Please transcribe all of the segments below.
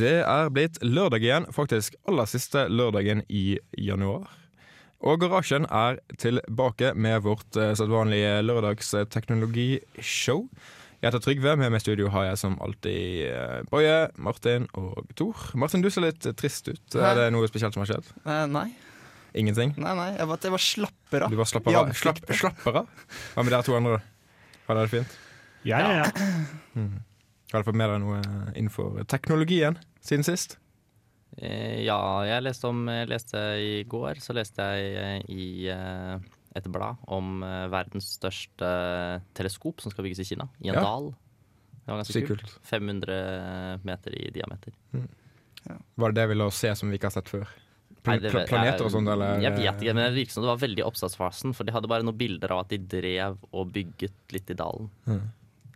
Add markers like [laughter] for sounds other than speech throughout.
Det er blitt lørdag igjen, faktisk aller siste lørdagen i januar. Og Garasjen er tilbake med vårt eh, sedvanlige lørdagsteknologishow. Jeg heter Trygve, med meg i studio har jeg som alltid eh, Boje, Martin og Tor. Martin, du ser litt trist ut. Er det noe spesielt som har skjedd? Eh, nei. Ingenting? Nei, nei, jeg var, jeg var slapper av. Du var slapper i av? Slapp, slapper av? Hva med dere to andre? Har dere det fint? Ja, ja, ja. Har du fått med deg noe innenfor teknologien siden sist? Eh, Ja, jeg leste om jeg leste I går så leste jeg eh, i eh, et blad om verdens største teleskop som skal bygges i Kina, i en Ja. dal. Det var ganske kult. 500 meter i diameter. Var det det vi la oss se som vi ikke har sett før? Pl Nei, det- planeter og sånt, eller? Jeg vet ikke, men det virket som det var veldig i oppstartsfasen. For de hadde bare noen bilder av at de drev og bygget litt i dalen. Mm.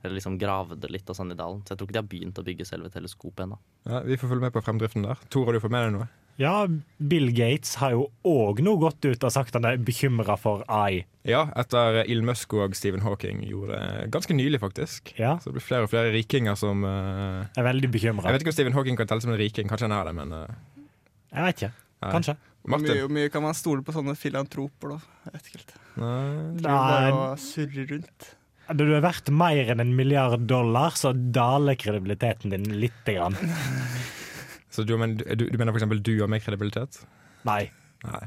Eller liksom gravde litt og sånn i dalen. Så jeg tror ikke de har begynt å bygge selve teleskopet ennå. Ja, vi får følge med på fremdriften der. Tor, har du fått med deg noe? ja, Bill Gates har jo òg nå gått ut og sagt han er bekymra for AI. Ja, etter Il Musk og Stephen Hawking gjorde det ganske nylig, faktisk. Ja, Så det blir flere og flere rikinger som uh, er veldig Jeg vet ikke om Stephen Hawking kan telle som en riking, kanskje han er det, men uh, Jeg vet ikke. nei. Kanskje. Hvor mye, Martin? hvor mye kan man stole på sånne filantroper, da? Jeg vet ikke helt. Nei. Driver bare og surrer rundt. Du er verdt mer enn en milliard dollar, så daler kredibiliteten din lite grann. Så du, men, du, du mener eksempel du har mer kredibilitet? Nei. Nei.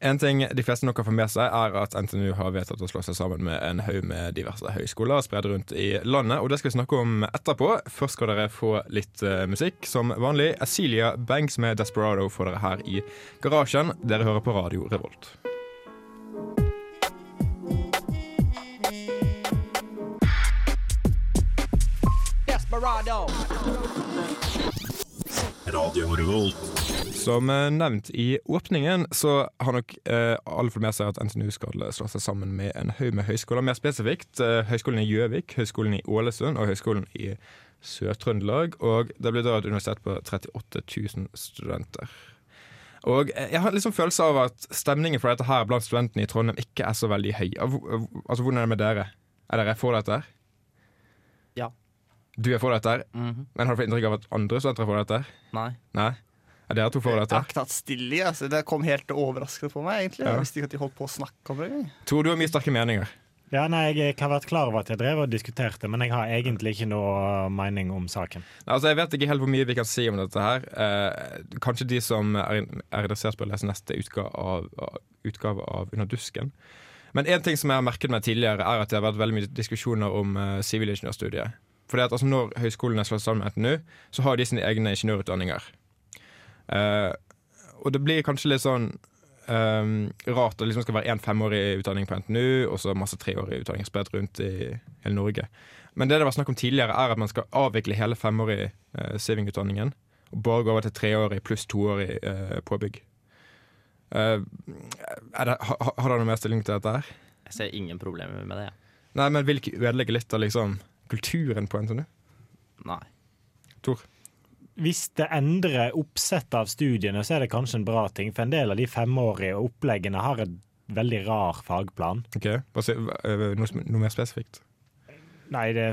En ting de fleste nok har fått med seg, er at NTNU har vedtatt å slå seg sammen med en haug med diverse høyskoler spredd rundt i landet, og det skal vi snakke om etterpå. Først skal dere få litt uh, musikk, som vanlig. Acelia Banks med 'Desperado' får dere her i garasjen. Dere hører på Radio Revolt. Som eh, nevnt i åpningen, så har nok eh, alle fått med seg at NTNU skal slå seg sammen med en haug med høyskoler. Mer spesifikt eh, Høgskolen i Gjøvik, Høgskolen i Ålesund og Høgskolen i Sør-Trøndelag. Og det blir da et universitet på 38 000 studenter. Og eh, jeg har liksom følelse av at stemningen for dette her blant studentene i Trondheim ikke er så veldig høy. Altså, Hvordan er det med dere? Er dere for dette? her? Ja. Du er for dette, her, -hmm. men har du fått inntrykk av at andre studenter er for dette? her? Nei. Nei? Er dere to for Jeg har ikke tatt stille i. Altså. Det kom helt overraskende på meg. egentlig Ja. Jeg visste ikke at de holdt på å snakke om det engang. Tor, du har mye sterke meninger. Ja, nei, Jeg har vært klar over at jeg drev og diskuterte, men jeg har egentlig ikke noe mening om saken. Altså, Jeg vet ikke helt hvor mye vi kan si om dette her. Eh, kanskje de som er, er interessert på å lese neste utgave av, av- utgave av Under dusken. Men én ting som jeg har merket meg tidligere, er at det har vært veldig mye diskusjoner om eh, sivilingeniørstudiet. Fordi at altså, Når høyskolene slår seg sammen med NTNU, så har de sine egne ingeniørutdanninger. Uh, og det blir kanskje litt sånn um, rart at det liksom skal være én femårig utdanning på NTNU, og så masse treårig utdanning spredt rundt i hele Norge. Men det det var snakk om tidligere, er at man skal avvikle hele femårig uh, sivingutdanningen og bare gå over til treårig pluss toårig uh, påbygg. Uh, det, ha- har dere noe mer stilling til dette her? Jeg ser ingen problemer med det. Ja. Nei, men vil ikke ødelegge litt av liksom kulturen på NTNU? Nei. Tor? Hvis det endrer oppsettet av studiene, så er det kanskje en bra ting. For en del av de femårige oppleggene har en veldig rar fagplan. Ok, noe, noe mer spesifikt? Nei, det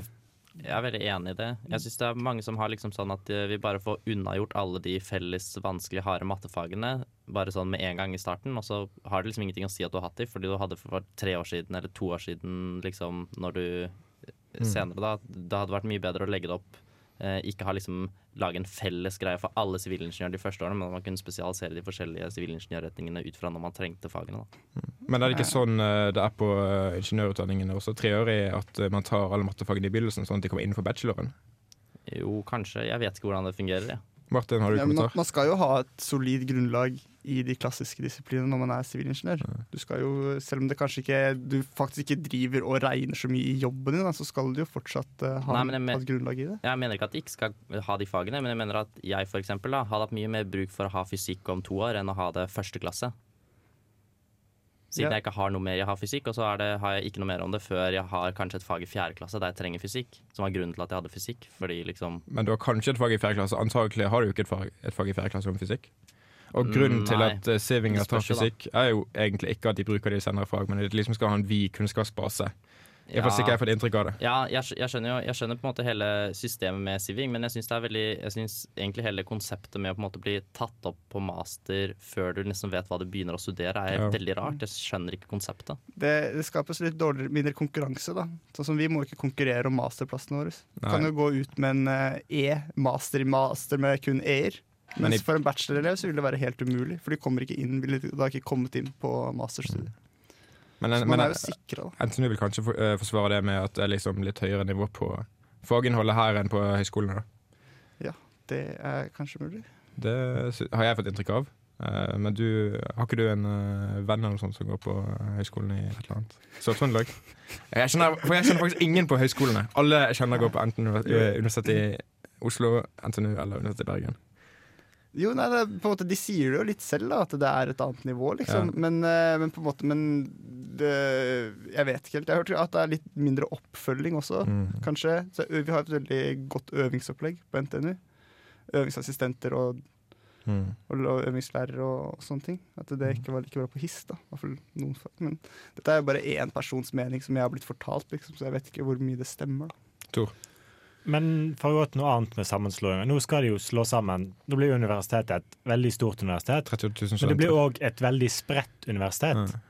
Jeg er veldig enig i det. Jeg synes det er mange som har liksom sånn at vi bare får unnagjort alle de felles vanskelige, harde mattefagene bare sånn med en gang i starten, og så har det liksom ingenting å si at du har hatt de, fordi du hadde for tre år siden eller to år siden liksom når du senere da Det hadde vært mye bedre å legge det opp eh, ikke ha liksom lage en felles greie for alle sivilingeniører de første årene, men at man kunne spesialisere de forskjellige sivilingeniørretningene ut fra når man trengte fagene. da. Men er det ikke sånn eh, det er på eh, ingeniørutdanningene også treårig, at eh, man tar alle mattefagene i begynnelsen, sånn at de kommer innenfor bacheloren? Jo, kanskje. Jeg vet ikke hvordan det fungerer. jeg. Martin, har du Ja, man, man skal jo ha et solid grunnlag i de klassiske disiplinene når man er sivilingeniør. Du skal jo, Selv om det kanskje ikke du faktisk ikke driver og regner så mye i jobben din, så skal du jo fortsatt eh, ha, Nei, men ha et grunnlag i det. Jeg mener ikke at de ikke skal ha de fagene, men jeg mener at jeg for eksempel, da, hadde hatt mye mer bruk for å ha fysikk om to år enn å ha det første klasse. Siden Ja. jeg ikke har noe mer, jeg har fysikk, og så er det, har jeg ikke noe mer om det før jeg har kanskje et fag i fjerde klasse der jeg trenger fysikk. Som var grunnen til at jeg hadde fysikk. Fordi liksom Men du har kanskje et fag i fjerde klasse. Antakelig har du jo ikke et fag, et fag i fjerde klasse om fysikk. Og grunnen Mm, til at uh, Sivinger tar fysikk, da. er jo egentlig ikke at de bruker det i senere fag, men at de liksom skal ha en vid kunnskapsbase. I får slik jeg får inntrykk av det. Ja, jeg, jeg, skjønner jo Jeg skjønner på en måte hele systemet med Siving, men jeg syns Jeg egentlig hele konseptet med å på en måte bli tatt opp på master før du liksom vet hva du begynner å studere, er Ja. veldig rart. Jeg skjønner ikke konseptet. Det, det skapes litt dårligere, mindre konkurranse, da. Sånn som Vi må ikke konkurrere om masterplassene våre. Du Nei. kan jo gå ut med en eh, E, master i master med kun E-er. Men Mens for en bachelorelev så vil det være helt umulig, for de kommer ikke inn, ville har ikke kommet inn på masterstudiet. Men, Så men er jo sikra, da. NTNU vil kanskje for, uh, forsvare det med at det er liksom litt høyere nivå på faginnholdet her enn på høyskolene. da. Det er kanskje mulig. Det har jeg fått inntrykk av. Uh, men du, har ikke du en uh, venn eller noe sånt som går på eh, høyskolen i et eller annet? Sør-Trøndelag? Jeg kjenner, for jeg kjenner faktisk ingen på høyskolene. Alle jeg kjenner går på enten univers- eh, Universitetet i Oslo, NTNU eller Universitetet i Bergen. Jo, nei, det, på en måte, De sier det jo litt selv, da, at det er et annet nivå, liksom. Ja. Men, eh, men på en måte Men det, jeg vet ikke helt. Jeg har hørt at det er litt mindre oppfølging også, Mm. kanskje. Så vi har et veldig godt øvingsopplegg på NTNU. Øvingsassistenter og, Mm. og, og øvingslærere og, sånne ting. At det ikke var like bra på HIS, da. Hvert fall noen fag. Men dette er jo bare én persons mening som jeg har blitt fortalt, liksom, så jeg vet ikke hvor mye det stemmer. da. Men for å gå til noe annet med sammenslåinger. Nå skal de jo slå sammen. Nå blir universitetet et veldig stort universitet. Men det blir òg et veldig spredt universitet. Ja.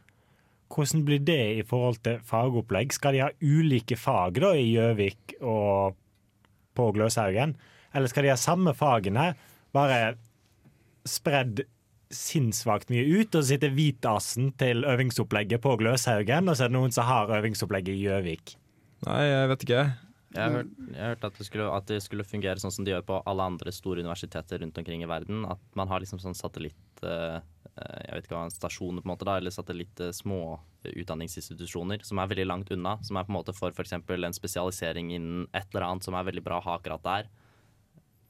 Hvordan blir det i forhold til fagopplegg? Skal de ha ulike fag da i Gjøvik og på Gløshaugen? Eller skal de ha samme fagene, bare spredd sinnssvakt mye ut, og så sitter hvitasen til øvingsopplegget på Gløshaugen, og så er det noen som har øvingsopplegget i Gjøvik? Nei, jeg vet ikke. Jeg har hørt, jeg har hørt at, det skulle, at det skulle fungere sånn som de gjør på alle andre store universiteter rundt omkring i verden. At man har liksom sånn satellitt eh, eh, Jeg vet ikke hva, stasjoner på en måte da, eller satellitt eh, små utdanningsinstitusjoner som er veldig langt unna. Som er på en måte for f.eks. en spesialisering innen et eller annet som er veldig bra å ha akkurat der.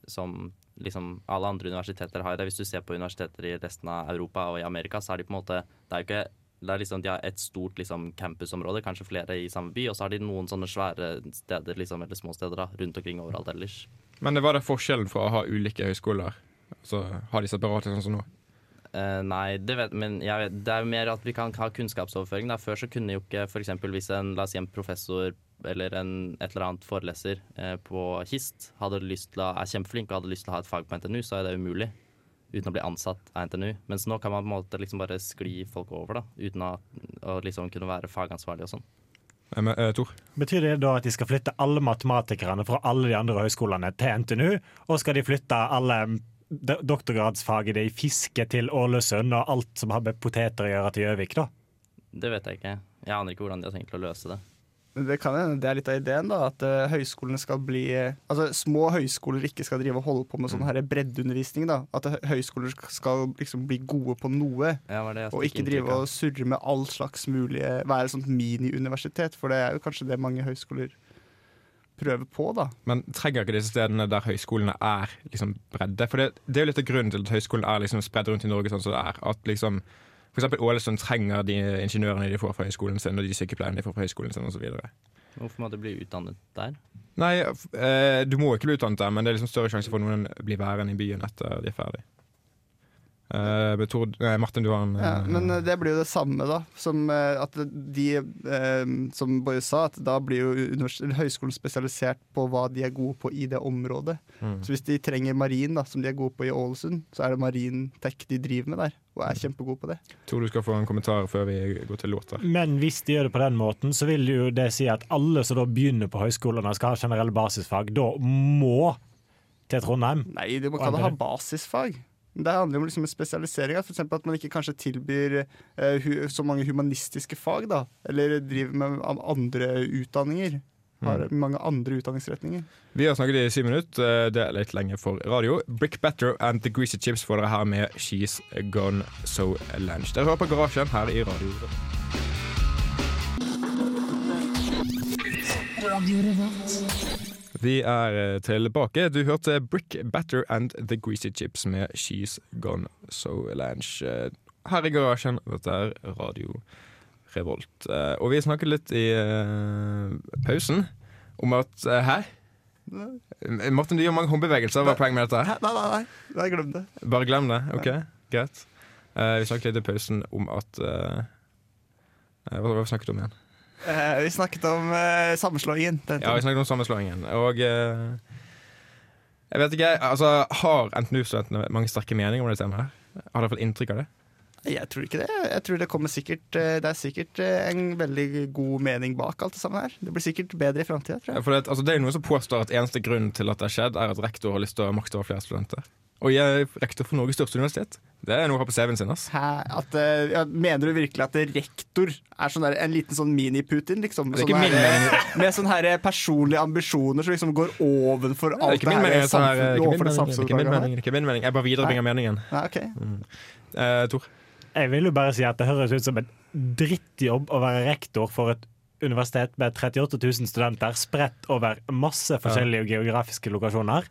Som liksom alle andre universiteter har det. Hvis du ser på universiteter i resten av Europa og i Amerika, så er de på en måte Det er jo ikke det er liksom, De har et stort liksom, campusområde, kanskje flere i samme by, og så har de noen sånne svære steder, liksom, eller små steder da, rundt omkring overalt ellers. Men hva var det forskjellen for å ha ulike høyskoler? Altså har de separate sånn som nå? Uh, nei, det vet men vet, det er mer at vi kan ha kunnskapsoverføring. Da. Før så kunne jo ikke f.eks. hvis en, la oss si en professor eller en et eller annet foreleser eh, på HIST hadde lyst til å, er kjempeflink og hadde lyst til å ha et fag på NTNU, så er det umulig. Uten å bli ansatt av NTNU. Mens nå kan man på en måte liksom bare skli folk over, da. Uten å, å liksom kunne være fagansvarlig og sånn. Eh, men, Tor? Betyr det da at de skal flytte alle matematikerne fra alle de andre høyskolene til NTNU? Og skal de flytte alle doktorgradsfagene i fiske til Ålesund, og alt som har med poteter å gjøre, til Gjøvik, da? Det vet jeg ikke. Jeg aner ikke hvordan de har tenkt å løse det. Det kan hende det er litt av ideen, da. At uh, høyskolene skal bli eh, Altså små høyskoler ikke skal drive og holde på med sånn her breddeundervisning. da At hø- høyskoler skal liksom bli gode på noe, Ja, det og ikke drive og surre med all slags mulige Være et sånt mini-universitet, for det er jo kanskje det mange høyskoler prøver på, da. Men trenger ikke disse stedene der høyskolene er liksom bredde? For det, det er jo litt av grunnen til at høyskolen er liksom spredd rundt i Norge sånn som det er. At liksom eksempel Ålesund trenger de ingeniørene de får fra høyskolen sin, og de sykepleierne de får fra høyskolen sin, osv. Hvorfor må du bli utdannet der? Nei, eh, du må ikke bli utdannet der, men det er liksom større sjanse for at noen blir værende i byen etter de er ferdig. Eh, men nei, Martin, du har en Ja, eh, men eh, det blir jo det samme, da. Som at de eh, Som Boje sa, at da blir jo høyskolen spesialisert på hva de er gode på i det området. mm. Så hvis de trenger marin, da, som de er gode på i Ålesund, så er det marin tech de driver med der, og er kjempegode på det. Tror du skal få en kommentar før vi går til låta. Men hvis de gjør det på den måten, så vil jo det si at alle som da begynner på høyskolene skal ha generelle basisfag, da må til Trondheim. Nei, de må kan ha basisfag. Det handler om liksom spesialiseringa. F.eks. at man ikke kanskje tilbyr eh, hu så mange humanistiske fag, da. Eller driver med andre utdanninger. Har mange andre utdanningsretninger. Vi har snakket i syv minutter. eh, Det er litt lenge for radio. Brick Better and The Greasy Chips får dere her med She's Gone So Lunch. Dere hører på Garasjen her i radio. Vi er eh, tilbake. Du hørte Brick Batter and The Greasy Chips med She's Gone So Lunch. Eh, Her i garasjen. Dette er Radio Revolt. Eh, Og vi snakket litt i pausen om at Hæ? Martin, du gjør mange håndbevegelser. Hva er poenget med dette? Nei, nei, nei. nei glem det. Bare glem det. OK, greit. Vi snakket litt i pausen om at Hva hva snakket om igjen? Eh, vi snakket om uh, sammenslåingen. Ja, vi snakket om sammenslåingen. Og uh, jeg vet ikke, altså Har NTNU-studentene mange sterke meninger om det temaet? her? Har dere fått inntrykk av det? Jeg tror ikke det. Jeg tror det kommer sikkert Det er sikkert en veldig god mening bak alt det sammen her. Det blir sikkert bedre i framtida, tror Ja, jeg. For det, altså, det er noen som påstår at eneste grunn til at det har skjedd, er at rektor har lyst til å ha makt over flere studenter. Og jeg er rektor for Norges største universitet. Det er noe å ha på CV-en sin. ass. Hæ? At, eh, ja, mener du virkelig at rektor er sånn der, en liten sånn mini-Putin? Liksom, sånn ikke min her, mening. med sånne her personlige ambisjoner som liksom går ovenfor alt ikke det her samfunnet? det er ikke min mening, ikke min mening. ikke min mening. Jeg bare viderebringer meningen. Nei, mm. Eh, Tor? Jeg vil jo bare si at det høres ut som en drittjobb å være rektor for et universitet med 38 000 studenter spredt over masse forskjellige geografiske lokasjoner.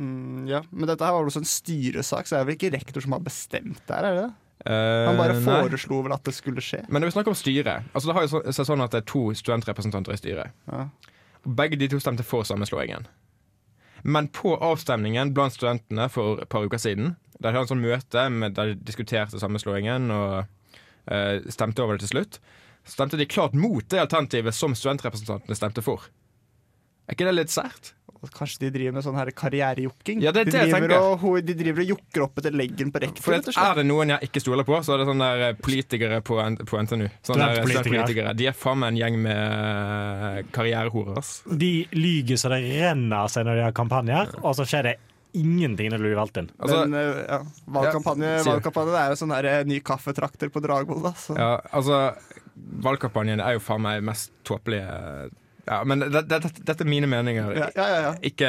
Mm, ja. Men dette her var også en styresak, så det er vel ikke rektor som har bestemt det her? er det det? Eh, Han bare foreslo vel at det skulle skje. Men når vi snakker om styret altså Det har jo seg sånn at det er to studentrepresentanter i styret. Ja. Begge de to stemte for sammenslåingen. Men på avstemningen blant studentene for et par uker siden Der hadde en sånn møte med, der de diskuterte sammenslåingen og uh, stemte over det til slutt. Stemte de klart mot det alternativet som studentrepresentantene stemte for. Er ikke det litt sært? Kanskje de driver med sånn her karrierejokking? Ja, er de, driver og, de driver og jokker opp etter leggen på rektor. Er det noen jeg ikke stoler på, så er det sånne der politikere på, på NTNU. Sånne der Studentpolitikere. studentpolitikere. De er faen meg en gjeng med eh, karrierehorer. ass. De lyger så det renner av seg når de har kampanjer, og så skjer det ingenting når du blir valgt inn. Altså, Men eh, ja, valgkampanje, Ja, valgkampanje det er jo sånn her eh, ny kaffetrakter på Dragvoll. Da, så. Ja, altså Valgkampanjen er jo faen meg mest tåpelige Ja, men det, det, det, dette er mine meninger. Ja, ja, ja, ja. Ikke,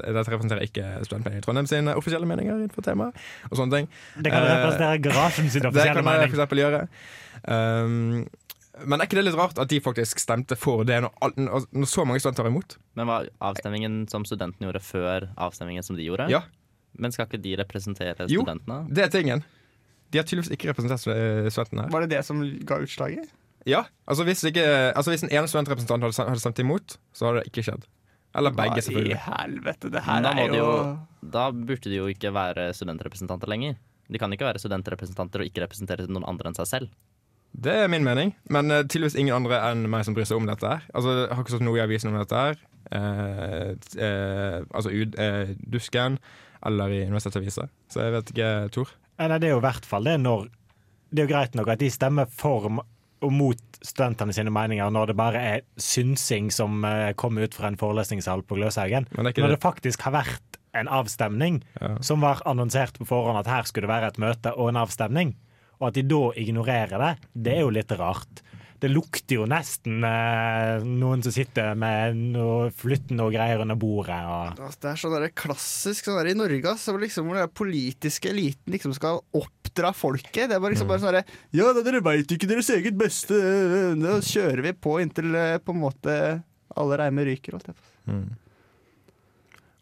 dette representerer ikke Studentforeningen i Trondheim sine offisielle meninger innenfor temaet. Og sånne ting. Det kan Eh, representere garasjen sin [laughs] Det offisielle kan jeg for mening. gjøre. Um, men er ikke det litt rart at de faktisk stemte for det når, når så mange studenter var imot? Men var avstemningen som studentene gjorde før avstemningen som de gjorde? Ja, Men skal ikke de representere Jo. studentene? det er tingen. De har tydeligvis ikke representert studentene. Var det det som ga utslaget? Ja, altså hvis, ikke, altså hvis en ene studentrepresentant hadde, stemt- hadde stemt imot, så hadde det ikke skjedd. Eller begge, Hva I helvete, det her da er jo jo- Da burde de jo ikke være studentrepresentanter lenger. De kan ikke være studentrepresentanter og ikke representere noen andre enn seg selv. Det er min mening, men uh, tydeligvis ingen andre enn meg som bryr seg om dette. her Altså, Jeg har ikke stått noe i avisen om dette. her Uh, eh, Altså ud, eh, Dusken eller i Universitetsaviser. Så jeg vet ikke, Tor. Nei, det er jo i hvert fall det når Det er jo greit nok at de stemmer for og mot studentene sine meninger når det bare er synsing som eh, kommer ut fra en forelesningssal på Gløshaugen. Når det. det faktisk har vært en avstemning Ja. som var annonsert på forhånd at her skulle det være et møte og en avstemning, og at de da ignorerer det, det er jo litt rart. Det lukter jo nesten eh, noen som sitter med noe flyttende og greier under bordet. Og Altså, Det er sånn der klassisk sånn der i Norge hvor liksom, hvor den politiske eliten liksom skal oppdra folket. Det er bare, liksom bare sånn Ja, dere veit ikke deres eget beste. Da kjører vi på inntil eh, på en måte alle reimer ryker. holdt jeg på. Mm.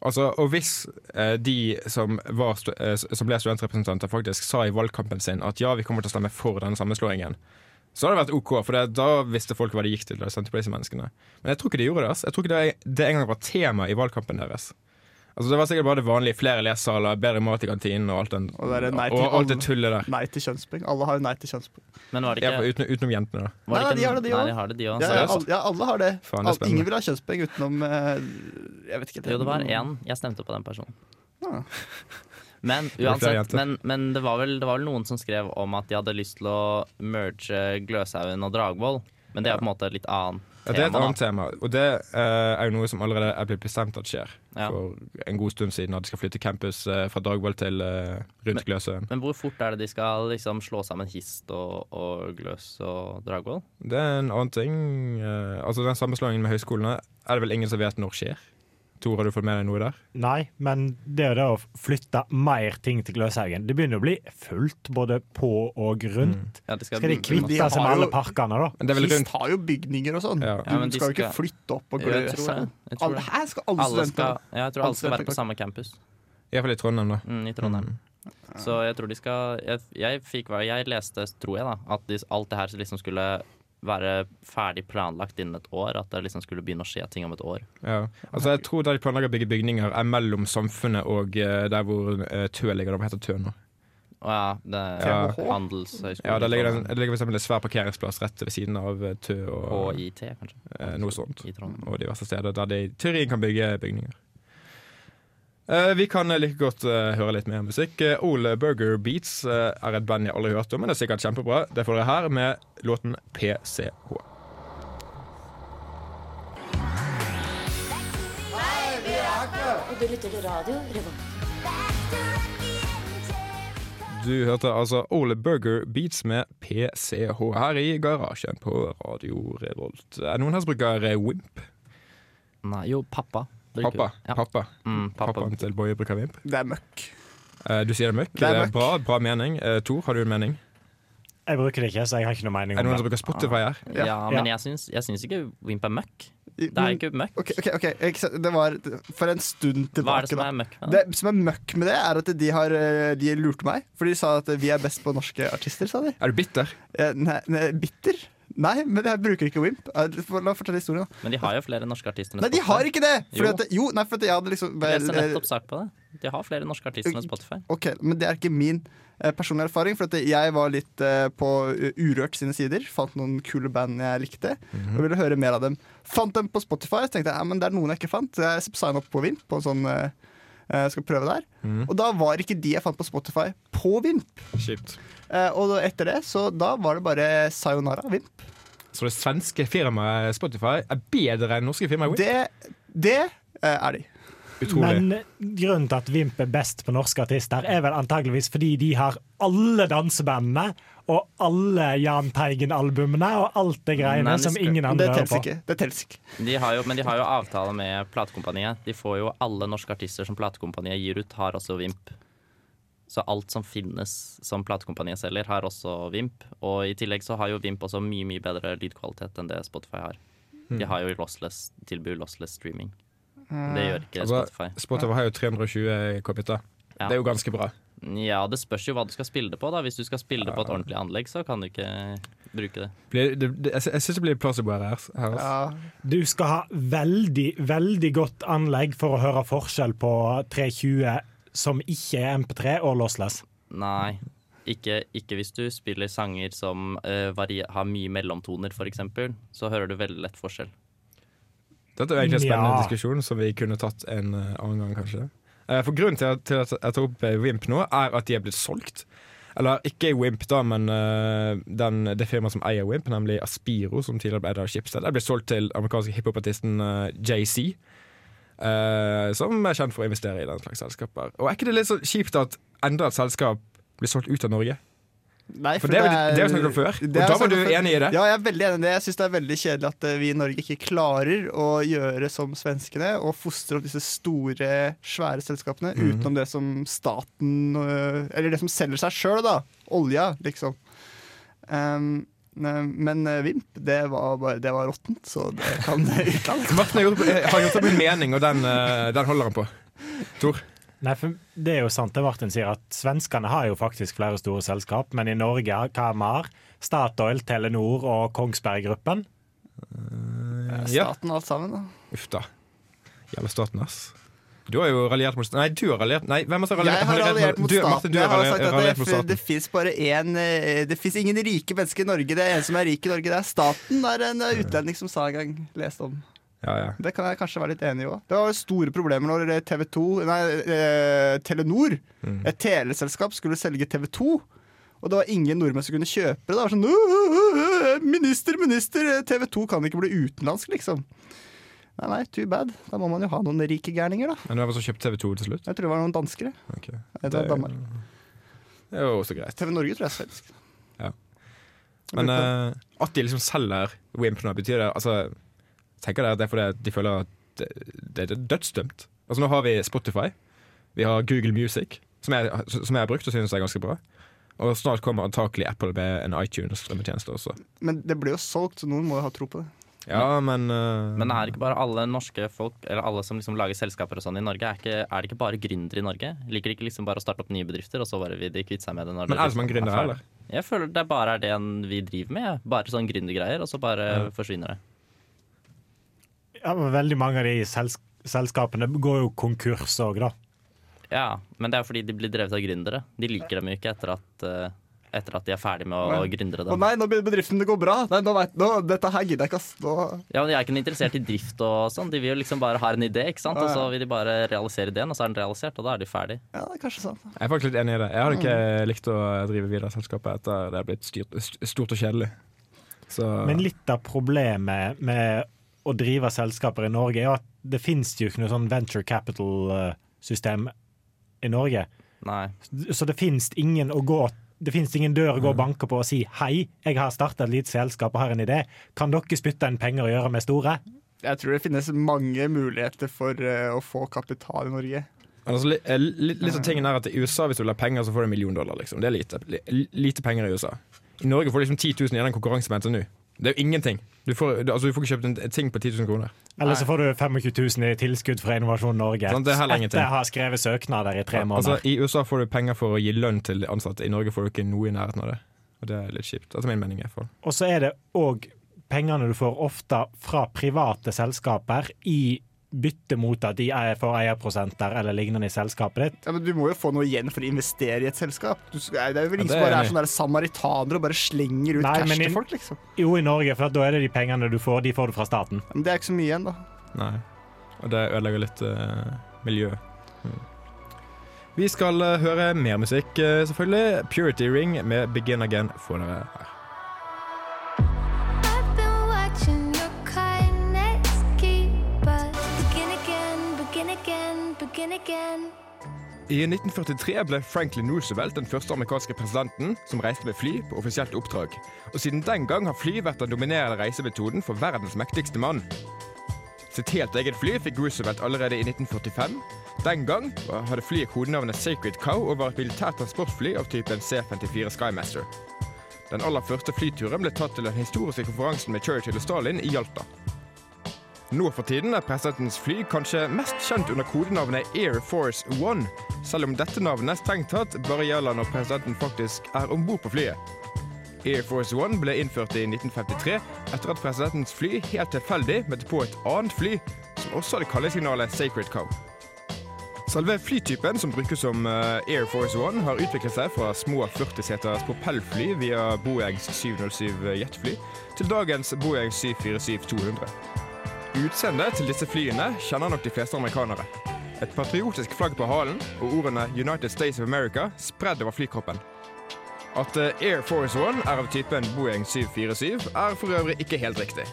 Altså, og hvis eh, de som, var, eh, som ble studentrepresentanter faktisk sa i valgkampen sin at ja, vi kommer til å stemme for denne sammenslåingen, så hadde det vært OK, for det, da visste folk hva de gikk til. Da. Men jeg tror ikke de gjorde det. Altså. Jeg tror ikke det, det engang var tema i valgkampen deres. Altså Det var sikkert bare det vanlige. Flere lesesaler, bedre mat i kantinen og alt, den, Og det til, og, alt det tullet der. Nei til kjønnspoeng. Alle har jo nei til kjønnspoeng. Men var det Ja, ikke, utenom, utenom jentene, da. var Nei, ikke de har det, de Nei, de har det, de òg. Ja, ja, alle, ja, alle har det. Faen, det ingen vil ha kjønnspoeng utenom eh, Jeg vet ikke. Jo, det var én. Jeg stemte på den personen. Ah. Men [laughs] uansett, men, men det, var vel, det var vel noen som skrev om at de hadde lyst til å merge Gløshaugen og Dragvoll. Men det er på en måte litt annet Ja, det er et annet tema, og det eh, er jo noe som allerede er blitt bestemt at skjer. Ja. For en god stund siden at de skal flytte campus eh, fra Dragvoll til eh, rundt Gløshaugen. Men hvor fort er det de skal liksom slå sammen Hist og, og Gløs og Dragvoll? Det er en annen ting. altså Den sammenslåingen med høyskolene er det vel ingen som vet når skjer. Tor, har du fått med deg noe der? Nei, men det er det å flytte mer ting til Gløshaugen. Det begynner å bli fullt både på og rundt. Ja, de skal, Skal de de kvitte seg med alle parkene, da? Men det er vel Hist rundt har jo bygninger og sånn. Ja. Ja, men du de skal jo ikke flytte opp og Gløshaugen. Alle, her skal alle, Alle studenter skal, ja, jeg tror Alle skal være på samme campus Iallfall i Trondheim, da. mm, i Trondheim. Så jeg tror de skal Jeg, jeg, fikk, jeg leste, tror jeg, da, at de, alt det her liksom skulle være ferdig planlagt innen et år. At det liksom skulle begynne å skje ting om et år. Ja. Altså Jeg tror der de planlegger å bygge bygninger, er mellom samfunnet og eh, der hvor uh, Tø ligger. Det heter Tø nå. Å ja, det er Ja. Handelshøyskolen. Ja, Det ligger, en- det ligger for eksempel en svær parkeringsplass rett ved siden av eh, Tø og HIT, kanskje. eh, noe sånt. I Trondheim. Og diverse steder der de i teorien kan bygge bygninger. Eh, vi kan eh, like godt eh, høre litt mer musikk. Ole Burger Beats er et band jeg aldri har hørt om, men det er sikkert kjempebra. Det får dere her med låten PCH. Og du lytter til radio Revolt. Du hørte altså Ole Burger Beats med PCH her i garasjen på Radio Revolt. Er det noen her som bruker Wimp? Nei, jo, pappa. Pappa. Ja. Pappa. Mm, pappa. Pappaen til Boje bruker vimp. Det er møkk. Eh, du sier det er møkk. Det er Det er møkk. bra, bra mening. Eh, Tor, har du en mening? Jeg bruker det ikke, så jeg har ikke noe mening Er det om noen som bruker Spotify her? Ja, Ja. men jeg syns, jeg syns ikke Wimp er møkk. Det er ikke møkk. Ok, ok, ok, Jeg- Det var for en stund tilbake. Hva er det som da. er møkk med det? Det som er møkk med det, er at de har eh, De lurte meg. For de sa at vi er best på norske artister, sa de. Er du bitter? Eh, Nei, nei, bitter? Nei, men jeg bruker ikke Wimp. Eh, La meg fortelle historien. da Men de har jo flere norske artister Nei, de har ikke det! Fordi Jo. at, jo, nei, for at jeg hadde liksom Jeg leste eh, nettopp sak på det. De har flere norske artister enn Spotify. Ok, Men det er ikke min eh, personlige erfaring. For at jeg var litt eh, på Urørt sine sider. Fant noen kule band jeg likte. Og ville høre mer av dem. Fant dem på Spotify. Så tenkte jeg ja, men det er noen jeg ikke fant. Så jeg signa opp på Wimp. På en sånn, eh, eh, skal prøve der Mm. Og da var ikke de jeg fant på Spotify, på Vimp. Kjipt. Eh, og etter det, så da var det bare Sayonara Vimp. Så det svenske firmaet Spotify er bedre enn norske firmaet Vimp? Det, det eh, er de. Utrolig. Men grunnen til at Vimp er best på norske artister, er vel antageligvis fordi de har alle dansebandene og alle Jahn Teigen-albumene og alt det greiene Nei, det som ingen andre hører på. ikke. Det tels ikke. De har jo, men de har jo avtale med platekompaniet. De får jo alle norske artister som platekompaniet gir ut, har også Vimp. Så alt som finnes som platekompaniet selger, har også Vimp. Og i tillegg så har jo Vimp også mye mye bedre lydkvalitet enn det Spotify har. De har jo lossless, tilbud lossless streaming. Det gjør ikke Altså, Spotify. Spotify har jo 320 kbiter. Ja. Det er jo ganske bra. Ja, det spørs jo hva du skal spille det på. da Hvis du skal spille det på et ordentlig anlegg, så kan du ikke bruke det. Blir, det, det, jeg, jeg syns det blir plausible her. her altså. Ja. Du skal ha veldig, veldig godt anlegg for å høre forskjell på 320 som ikke er MP3 og lossless. Nei. Ikke, ikke hvis du spiller sanger som uh, har mye mellomtoner, f.eks. Så hører du veldig lett forskjell. Dette er egentlig en spennende Ja. diskusjon som vi kunne tatt en eh, annen gang, kanskje. Eh, for Grunnen til at, til at jeg tar opp Wimp nå, er at de er blitt solgt. Eller ikke Wimp, da, men uh, den, det firmaet som eier Wimp, nemlig Aspiro, som tidligere ble eid av Schibsted, er blitt solgt til amerikanske hiphopartisten uh, JC. Eh, som er kjent for å investere i den slags selskaper. Og Er ikke det litt så kjipt at enda et selskap blir solgt ut av Norge? Nei, For det vi- det har vi snakket om før, og da var du om før. enig i det? Ja, jeg er veldig enig i det. Jeg syns det er veldig kjedelig at eh, vi i Norge ikke klarer å gjøre som svenskene og fostre opp disse store, svære selskapene Mhm. utenom det som staten øh, Eller det som selger seg sjøl, da. Olja, liksom. Um, men eh, Vimp, det var, bare- det var råttent, så det kan utlandet. Martin har gjort, eh, har gjort opp en mening, og den, eh, den holder han på. Tor? Nei, for Det er jo sant det Martin sier, at svenskene har jo faktisk flere store selskap, men i Norge hva vi har Statoil, Telenor og Kongsberg Gruppen. Ja. Staten alt sammen, da. Uff da. Jævla staten, ass. Du har jo raljert mot Nei, du har raljert Nei, hvem har raljert, Jeg har raljert mot du, staten. Martin, jeg har sagt at det, det fins bare én eh, Det fins ingen rike mennesker i Norge. Det er en som er rik i Norge. Det er staten. Det er en eh, utlending som sa en gang. Leste om. Ja, ja. Det kan jeg kanskje være litt enig i òg. Det var store problemer når TV 2, nei, eh, Telenor, Mm. et teleselskap, skulle selge TV 2. Og det var ingen nordmenn som kunne kjøpe det. Det var sånn «Åh, åh, åh, Minister, minister! TV 2 kan ikke bli utenlandsk, liksom. Nei, nei, too bad. Da må man jo ha noen rike gærninger, da. Men hvem som kjøpte TV 2 til slutt? Jeg tror det var noen danskere. Okay. Det var Det er jo også greit. TV Norge tror jeg er svensk. Ja. Men uh, at de liksom selger Wimp nå, betyr det altså, Tenker dere at det er fordi de føler at det, det er dødsdømt? Altså Nå har vi Spotify, vi har Google Music, som jeg, som jeg har brukt og synes er ganske bra. Og snart kommer antakelig Apple med en iTunes-strømmetjeneste også. Men det ble jo solgt, så noen må jo ha tro på det. Ja, men uh... Men er ikke bare alle norske folk, eller alle som liksom lager selskaper og sånn i Norge, er, ikke, er det ikke bare gründere i Norge? Liker de ikke liksom bare å starte opp nye bedrifter, og så bare vil de kvitte seg med det? når Men er det som en gründer, eller? Jeg føler det bare er det vi driver med. ja. Bare sånn gründergreier, og så bare Ja. forsvinner det. Ja, men veldig mange av de selsk selskapene går jo konkurs òg, da. Ja, men det er fordi de blir drevet av gründere. De liker dem jo ikke etter at, eh, etter at de er ferdig med å, å gründere Å dem. nei, nå begynner bedriften det går bra. Nei, nå vet, nå, dette her gidder jeg ikke, ass. Nå, Ja, men De er ikke interessert i drift og sånn. De vil jo liksom bare ha en idé, ikke sant? og så vil de bare realisere ideen, og så er den realisert, og da er de ferdig. ja, det er kanskje sånn. Jeg er faktisk litt enig i det. Jeg hadde ikke likt å drive videre selskapet etter det har blitt styrt, stort og kjedelig. Så Men litt av problemet med å drive selskaper i Norge, er jo at det finnes jo ikke noe sånn venture capital-system i Norge. Nei. Så det finnes ingen å gå det finnes ingen dør å gå og banke på og si 'hei, jeg har starta et lite selskap og har en idé'. Kan dere spytte inn penger og gjøre meg store? Jeg tror det finnes mange muligheter for uh, å få kapital i Norge. altså, li, eh, li, litt av tingen er at I USA hvis du vil ha penger, så får du en million dollar. Liksom. Det er lite. Li, lite penger i USA. I Norge får du liksom 10 000 i den konkurransen med NTNU. Det er jo ingenting. Du får, du, altså, du får ikke kjøpt en, ting på 10 000 kroner. Eller så får du 25 000 i tilskudd fra Innovasjon Norge Sånn, det er etter å ha skrevet søknader i tre Altså, måneder. I USA får du penger for å gi lønn til ansatte. I Norge får du ikke noe i nærheten av det. Og det er litt kjipt. Etter min mening. i hvert fall. Og så er det òg pengene du får ofte fra private selskaper i bytte mot at de får eierprosenter eller lignende i selskapet ditt. Ja, men Du må jo få noe igjen for å investere i et selskap. Du, det er jo vel ingen Ja, som bare er sånne samaritanere og bare slenger ut Nei, cash til folk, liksom. Jo, i Norge, for at da er det de pengene du får, de får du fra staten. Men det er ikke så mye igjen, da. Nei. Og det ødelegger litt uh, miljø. Mm. Vi skal eh, høre mer musikk, eh, selvfølgelig. Purity Ring med Begin Again får dere her. I 1943 ble Franklin Roosevelt den første amerikanske presidenten som reiste med fly på offisielt oppdrag. Og siden den gang har fly vært den dominerende reisemetoden for verdens mektigste mann. Sitt helt eget fly fikk Roosevelt allerede i 1945. Den gang hadde flyet kodenavnet Sacred Cow og var et militært transportfly av typen C-54 Skymaster. Den aller første flyturen ble tatt til den historiske konferansen med Churchill og Stalin i Jalta. Nå for tiden er presidentens fly kanskje mest kjent under kodenavnet Air Force One, selv om dette navnet strengt tatt bare gjelder når presidenten faktisk er om bord på flyet. Air Force One ble innført i 1953 etter at presidentens fly helt tilfeldig møtte på et annet fly som også hadde kallesignalet Sacred Cow. Selve flytypen som brukes som eh, Air Force One, har utviklet seg fra små 40-seters propellfly via Boeings 707 jetfly til dagens Boeing 747-200. Utseendet til disse flyene kjenner nok de fleste amerikanere. Et patriotisk flagg på halen og ordene 'United States of America' spredd over flykroppen. At eh, Air Force One er av typen Boeing 747, er for øvrig ikke helt riktig.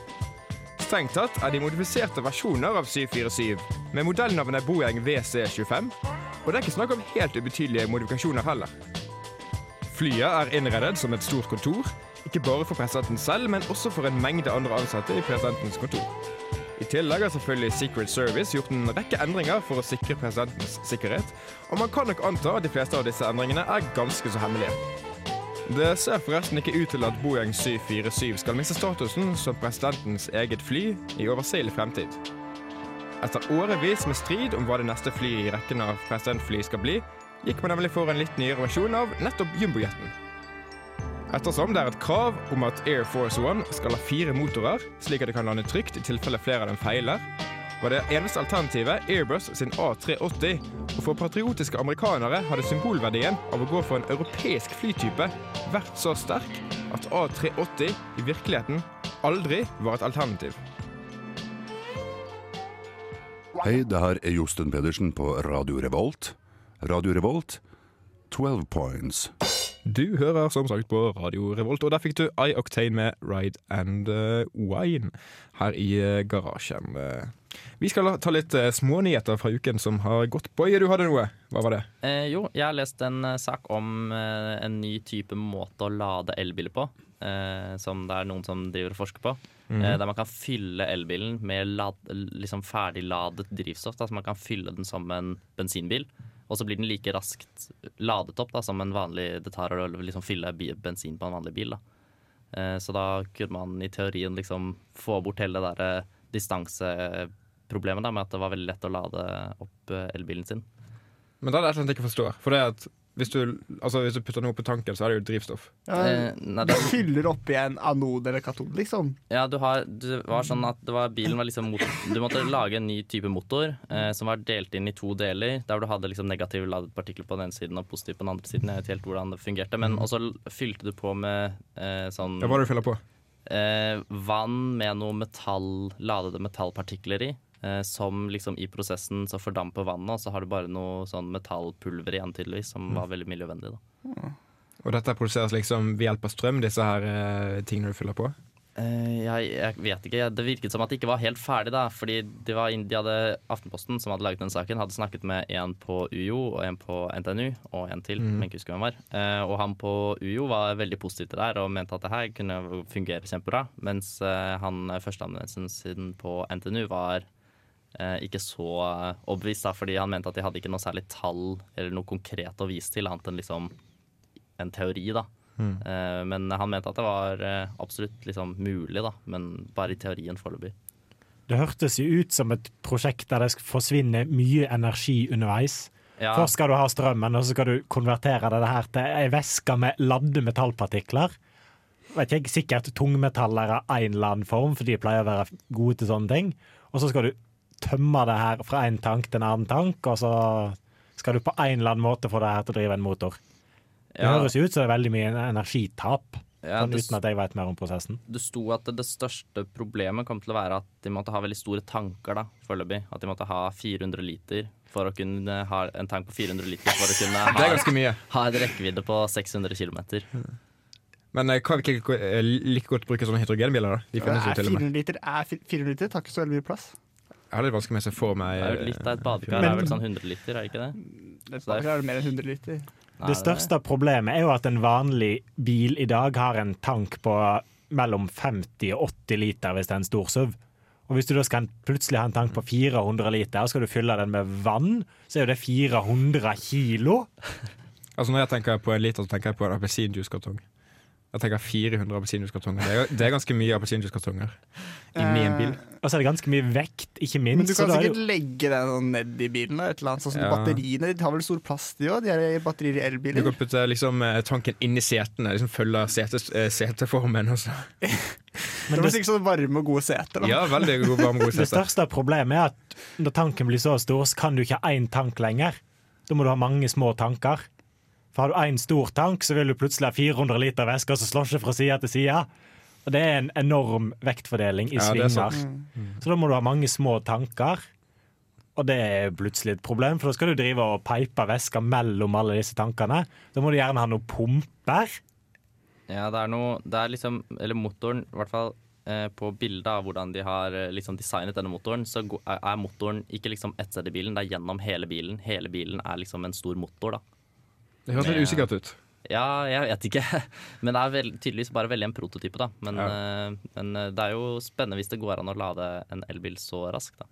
Strengt tatt er de modifiserte versjoner av 747, med modellnavnet Boeing WC25, og det er ikke snakk om helt ubetydelige modifikasjoner heller. Flyet er innredet som et stort kontor, ikke bare for presidenten selv, men også for en mengde andre ansatte i presidentens kontor. I tillegg har selvfølgelig Secret Service gjort en rekke endringer for å sikre presidentens sikkerhet, og man kan nok anta at de fleste av disse endringene er ganske så hemmelige. Det ser forresten ikke ut til at Boeing 747 skal miste statusen som presidentens eget fly i overseelig fremtid. Etter årevis med strid om hva det neste flyet i rekken av presidentfly skal bli, gikk man nemlig for en litt nyere versjon av nettopp jumbojeten. Ettersom det er et krav om at Air Force One skal ha fire motorer, slik at det kan lande trygt i tilfelle flere av dem feiler, var det eneste alternativet Airbus sin A380, og for patriotiske amerikanere hadde symbolverdien av å gå for en europeisk flytype vært så sterk at A380 i virkeligheten aldri var et alternativ. Hei, det her er Josten Pedersen på Radio Revolt. Radio Revolt, 12 points. Du hører som sagt på Radio Revolt, og der fikk du I-Octane med Ride and eh, Wine her i eh, garasjen. Eh, Vi skal ta litt smånyheter fra uken som har gått. Boje, du hadde noe. Hva var det? Eh, jo, jeg har lest en sak om en ny type måte å lade elbiler på. Eh, som det er noen som driver og forsker på. Eh, der man kan fylle elbilen med lad, liksom ferdigladet drivstoff. Da, så man kan fylle den som en bensinbil. Og så blir den like raskt ladet opp da, som en vanlig Det tar å liksom fylle bensin på en vanlig bil. Da. Eh, så da kunne man i teorien liksom få bort hele det der distanseproblemet da, med at det var veldig lett å lade opp eh, elbilen sin. Men da er det et eller annet jeg ikke forstår. For det er at hvis du, altså, hvis du putter noe på tanken, så er det jo drivstoff. Ja, Eh, nei, du det, fyller opp en anode eller katode, liksom. ja, du har, det var sånn at det var, bilen var liksom mot, Du måtte lage en ny type motor eh, som var delt inn i to deler. Der du hadde liksom negativt ladet partikler på den ene siden og positivt på den andre siden. Jeg vet helt hvordan det fungerte Men også l- fylte du på med eh, sånn Ja, hva er det du fyller på? eh, vann med noe metall, ladede metallpartikler i. Eh, som liksom i prosessen så fordamper vannet, og så har du bare noe sånn metallpulver igjen tydeligvis, som var veldig miljøvennlig. da Og dette produseres liksom ved hjelp av strøm, disse her eh, tingene du fyller på? Eh, jeg, jeg vet ikke. Det virket som at det ikke var helt ferdig, da. Fordi de, de hadde Aftenposten, som hadde laget den saken, hadde snakket med en på UiO og en på NTNU, og en til, mm. men ikke husker hvem var. Eh, og han på UiO var veldig positiv til det her og mente at det her kunne fungere kjempebra. Mens han førsteamanuensen sin på NTNU var ikke så eh, da, fordi han mente at de hadde ikke noe særlig tall eller noe konkret å vise til, annet enn liksom en teori, da. Mm. men han mente at det var eh, absolutt liksom mulig, da, men bare i teorien foreløpig. Det hørtes jo ut som et prosjekt der det forsvinner mye energi underveis. Ja, Først skal du ha strømmen, og så skal du konvertere det her til ei væske med ladde metallpartikler. Vet ikke, Sikkert tungmetaller av en eller annen form, for de pleier å være gode til sånne ting. Og så skal du tømme det her fra en tank til en annen tank, og så skal du på en eller annen måte få det her til å drive en motor. Det ja, høres jo ut som det er veldig mye energitap, ja, sånn det, uten at jeg vet mer om prosessen. det sto at det største problemet kom til å være at de måtte ha veldig store tanker da, foreløpig. At de måtte ha 400 liter for å kunne ha en tank på 400 liter for å kunne [laughs] ha, ha en rekkevidde på 600 km. Men eh, kan vi ikke eh, like godt bruke sånne hydrogenbiler, da? De finnes jo Er til 400 liter, er 400 liter tar ikke så veldig mye plass. Jeg har litt vanskelig med å se for meg Det er jo litt av et eh, badekar. Men- er vel sånn 100 liter, er det ikke det? Det Så det er- er det mer enn 100 liter. Nei, Det største problemet er jo at en vanlig bil i dag har en tank på mellom 50 og 80 liter hvis det er en stor SUV. Og hvis du da skal plutselig ha en tank på 400 liter, og skal du fylle den med vann, så er jo det 400 kilo. Altså Når jeg tenker på en liter, så tenker jeg på en appelsinjuicekartong. Jeg tenker 400 appelsinjuicekartonger. Det, er- det er ganske mye appelsinjuicekartonger inni en bil. Og så er det ganske mye vekt, ikke minst. Men du så kan da er det sikkert jo- legge den sånn ned i bilen. Da, et eller annet, sånn som Ja. Batteriene de har vel stor plass, de òg, de her batterier i Du elbiler. kan putte liksom eh, tanken i setene. Liksom følge setes- eh, seteformen. Også. Det [laughs] men det det, sikkert sånn varme og gode seter. Da. Ja, veldig god, varme, gode [laughs] det seter. største problemet er at når tanken blir så stor, så kan du ikke ha én tank lenger. Da må du ha mange små tanker. For har du én stor tank, så vil du plutselig ha 400 liter væske som slår ikke fra side til side. Og det er en enorm vektfordeling i Ja, er svinger. sant. Så da må du ha mange små tanker. Og det er plutselig et problem, for da skal du drive og peipe væska mellom alle disse tankene. Da må du gjerne ha noen pumper. Ja, det er noe Det er liksom Eller motoren, i hvert fall eh, på bildet av hvordan de har eh, liksom designet denne motoren, så er er motoren ikke liksom ett sted i bilen, det er gjennom hele bilen. Hele bilen er liksom en stor motor, da. Det høres litt usikkert ut. Ja, jeg vet ikke. [laughs] Men det er vel, tydeligvis bare veldig en prototype, da. Men, eh, men eh, det er jo spennende hvis det går an å lade en elbil så raskt, da.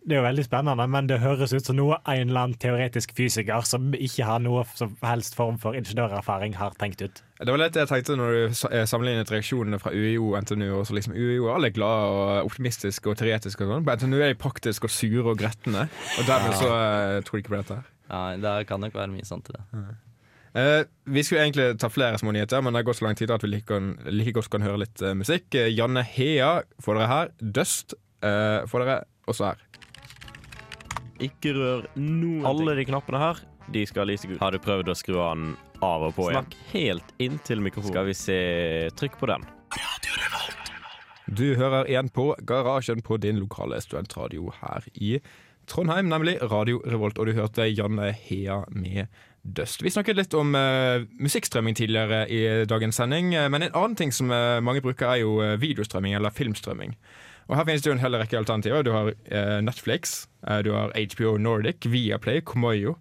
Det er jo veldig spennende, men det høres ut som noe en eller annen teoretisk fysiker som ikke har noe som helst form for ingeniørerfaring, har tenkt ut. Det var litt det jeg tenkte når du eh, sammenlignet reaksjonene fra UiO og NTNU. Og så liksom UiO er alle glade og optimistiske og teoretiske, og sånn. På NTNU er de praktiske og sure og gretne. Og dermed så tror de ikke på dette. her Ja, det kan nok være mye sant i det. Eh, vi skulle egentlig ta flere små nyheter, men det har gått så lang tid at vi like, kan, like godt kan høre litt eh, musikk. Eh, Janne Hea får dere her. Dust eh, får dere også her. Ikke rør noen Alle de knappene her, de skal lyse gult. Har du prøvd å skru den av og på igjen? Snakk helt inntil mikrofonen. Skal vi se Trykk på den. Du hører igjen på Garasjen på din lokale studentradio her i Trondheim, nemlig Radio Revolt, og du hørte Janne Hea med Dust. Vi snakket litt om uh, musikkstrømming tidligere i dagens sending, eh, men en annen ting som uh, mange bruker er jo videostrømming eller filmstrømming. Og Her finnes det jo en hel rekke alternativer. Du har uh, Netflix, du har HBO Nordic, Viaplay, Komoyo.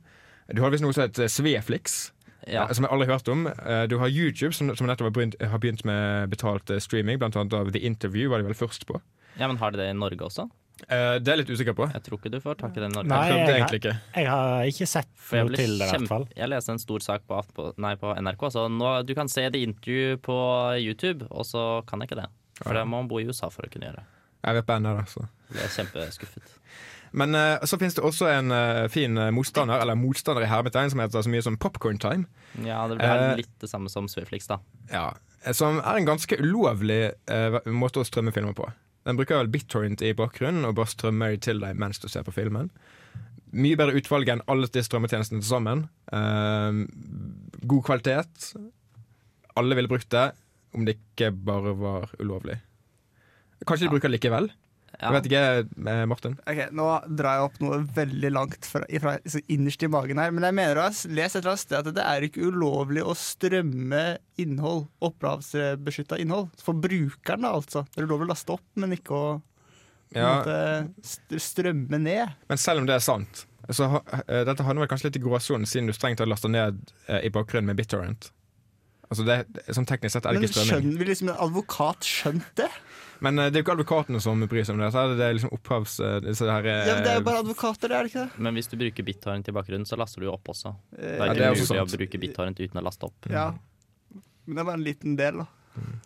Du har visst noe som heter Sveflix, Ja. som jeg aldri har hørt om. Du har YouTube, som, som nettopp har begynt, har begynt med betalt streaming, blant annet av The Interview var de vel først på. ja, men har de det i Norge også? Eh, det er jeg litt usikker på. Jeg tror ikke du får tak i den i Norge. Nei, Jeg jeg- egentlig ikke. Jeg har ikke sett noe til det, i hvert fall. jeg leste en stor sak på, nei, på NRK. Så nå, du kan se det intervju på YouTube, og så kan jeg ikke det. For det må man bo i USA for å kunne gjøre. Jeg vet bandet. Det Jeg er kjempeskuffet. Men uh, så finnes det også en uh, fin motstander, eller motstander i hermetegn, som heter så mye som Popcorn Time. Ja, det blir litt det samme som Swiflix, da. Ja, Som er en ganske ulovlig måte å strømme filmer på. Den bruker vel BitTorrent i bakgrunnen og bare strømmer de til deg mens du ser på filmen. Mye bedre utvalg enn alle de strømmetjenestene til sammen. Uh, god kvalitet. Alle ville brukt det om det ikke bare var ulovlig. Kanskje de bruker det likevel? Ja. Jeg vet ikke, Morten? Martin. Ok, Nå drar jeg opp noe veldig langt fra, ifra, så innerst i magen her. Men jeg mener å ha lest et eller annet sted at det er ikke ulovlig å strømme innhold. Opphavsbeskytta innhold. For brukeren, da, altså. Det er ulovlig å laste opp, men ikke å Ja, måte, strømme ned. men selv om det er sant så ha, eh, Dette handler vel kanskje litt i gråsonen, siden du strengt tatt laster ned uh, i bakgrunnen med BitTorrent. Altså det, det- sånn Teknisk sett er det Men ikke strømming. skjønner, vi liksom en advokat skjønt det? Men eh, det er jo ikke advokatene som bryr seg om det. Så er det, det liksom opphavs... eh, Disse her, eh, Ja, men det er jo bare advokater, det er det ikke det? Men hvis du bruker BitTorrent til bakgrunnen, så laster du jo opp også. Det er Ja, ikke det er mulig å bruke BitTorrent uten å laste opp. ja. Men det er bare en liten del, da.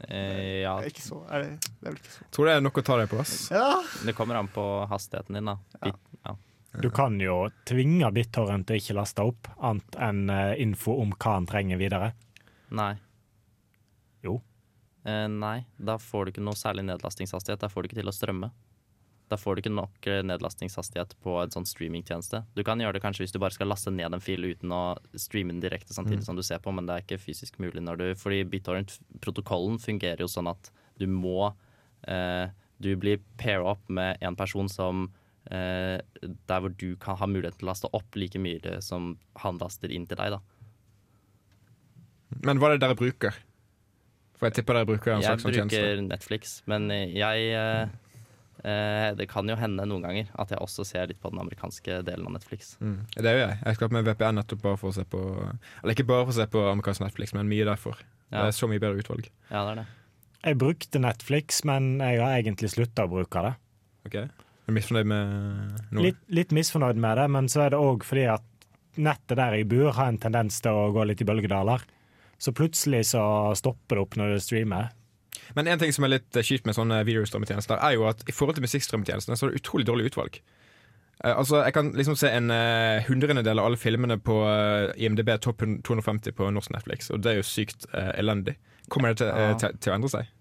Eh, ja, Det ikke så, er det, det er vel ikke så. tror det er nok å ta deg på. ass. Ja, det kommer an på hastigheten din, da. Bit, ja. Du kan jo tvinge BitTorrent til å ikke laste opp, annet enn info om hva han trenger videre. Nei. Eh, nei, da får du ikke noe særlig nedlastingshastighet. Da får du ikke til å strømme. Da får du ikke nok eh, nedlastingshastighet på en sånn streamingtjeneste. Du kan gjøre det kanskje hvis du bare skal laste ned en fil uten å streame den direkte samtidig som du ser på, men det er ikke fysisk mulig når du Fordi BitTorrent-protokollen fungerer jo sånn at du må eh, Du blir pair up med en person som eh, Der hvor du kan ha mulighet til å laste opp like mye som han laster inn til deg, da. Men hva er det dere bruker? For jeg tipper dere bruker en Jeg slags tjeneste? Jeg bruker Netflix, men jeg eh, eh, Det kan jo hende noen ganger at jeg også ser litt på den amerikanske delen av Netflix. Mm. Det gjør jeg. Jeg skal med VPN nettopp bare for å se på Eller ikke bare for å se på amerikansk Netflix, men mye derfor. Det er så mye bedre utvalg. ja det er det. Jeg brukte Netflix, men jeg har egentlig slutta å bruke det. Ok? Er du misfornøyd med noe? Litt, litt misfornøyd med det, men så er det òg fordi at nettet der jeg bor, har en tendens til å gå litt i bølgedaler. Så plutselig så stopper det opp når det streamer. Men en ting som er litt eh, kjipt med sånne videostrømmetjenester, er jo at i forhold til musikkstrømmetjenestene så er det utrolig dårlig utvalg. Uh, altså, Jeg kan liksom se en uh, hundrendedel av alle filmene på uh, IMDb topp 250 på norsk Netflix, og det er jo sykt uh, elendig. Kommer det til, eh, Ja. til, til å endre seg?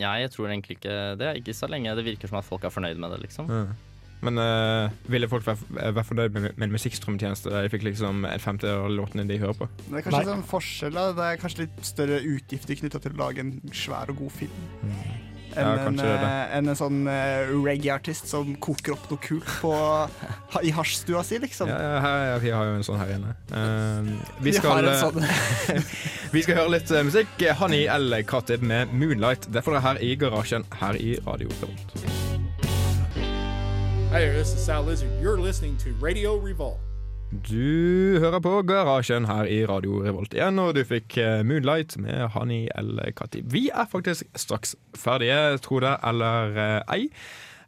Ja, jeg tror egentlig ikke det. Ikke så lenge det virker som at folk er fornøyd med det, liksom. Men uh, ville folk være, være fornøyd med, med en musikkstrømmetjeneste der de fikk liksom en femte av låtene de hører på? Det er kanskje Nei. sånn forskjell. da Det er kanskje litt større utgifter knytta til å lage en svær og god film. Enn Ja, en, eh, enn en sånn uh, reggae-artist som koker opp noe kult på, ha, i hasjstua si, liksom. Ja, ja, her, ja, vi har jo en sånn her inne. Uh, vi, Vi skal, en sånn. [laughs] vi skal høre litt uh, musikk. Honey L. Katib med 'Moonlight'. Det får dere her i garasjen her i Radio Revolt. There, this is Sal Lizard. You're listening to Radio Revolt. Du hører på Garasjen her i Radio Revolt igjen, og du fikk eh, 'Moonlight' med Hani El Kati. Vi er faktisk straks ferdige, tro det eller eh, ei.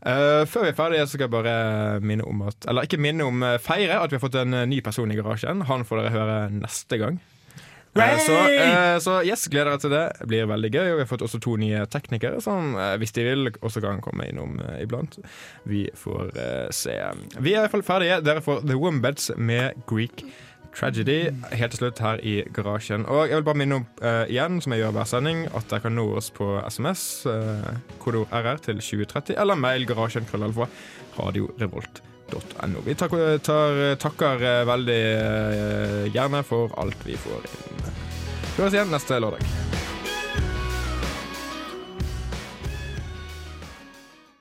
Uh, før vi er ferdige, så skal jeg bare minne om at Eller ikke minne om, feire at vi har fått en ny person i garasjen. Han får dere høre neste gang. Eh, så, eh, så yes, gleder dere til det. Det blir veldig gøy. Og vi har fått også to nye teknikere som, eh, hvis de vil, også kan komme innom iblant. Vi får se. Vi er i hvert fall ferdige. Dere får The Wombeds med Greek Tragedy helt til slutt her i garasjen. Og jeg vil bare minne om uh, igjen, som jeg gjør hver sending, at dere kan nå oss på SMS, uh, kodeord RR til 2030, eller mail garasjen krøllalfa radiorevolt.no. Vi tar, tar, takker eh, veldig eh, gjerne for alt vi får inn. Vi høres igjen neste lørdag.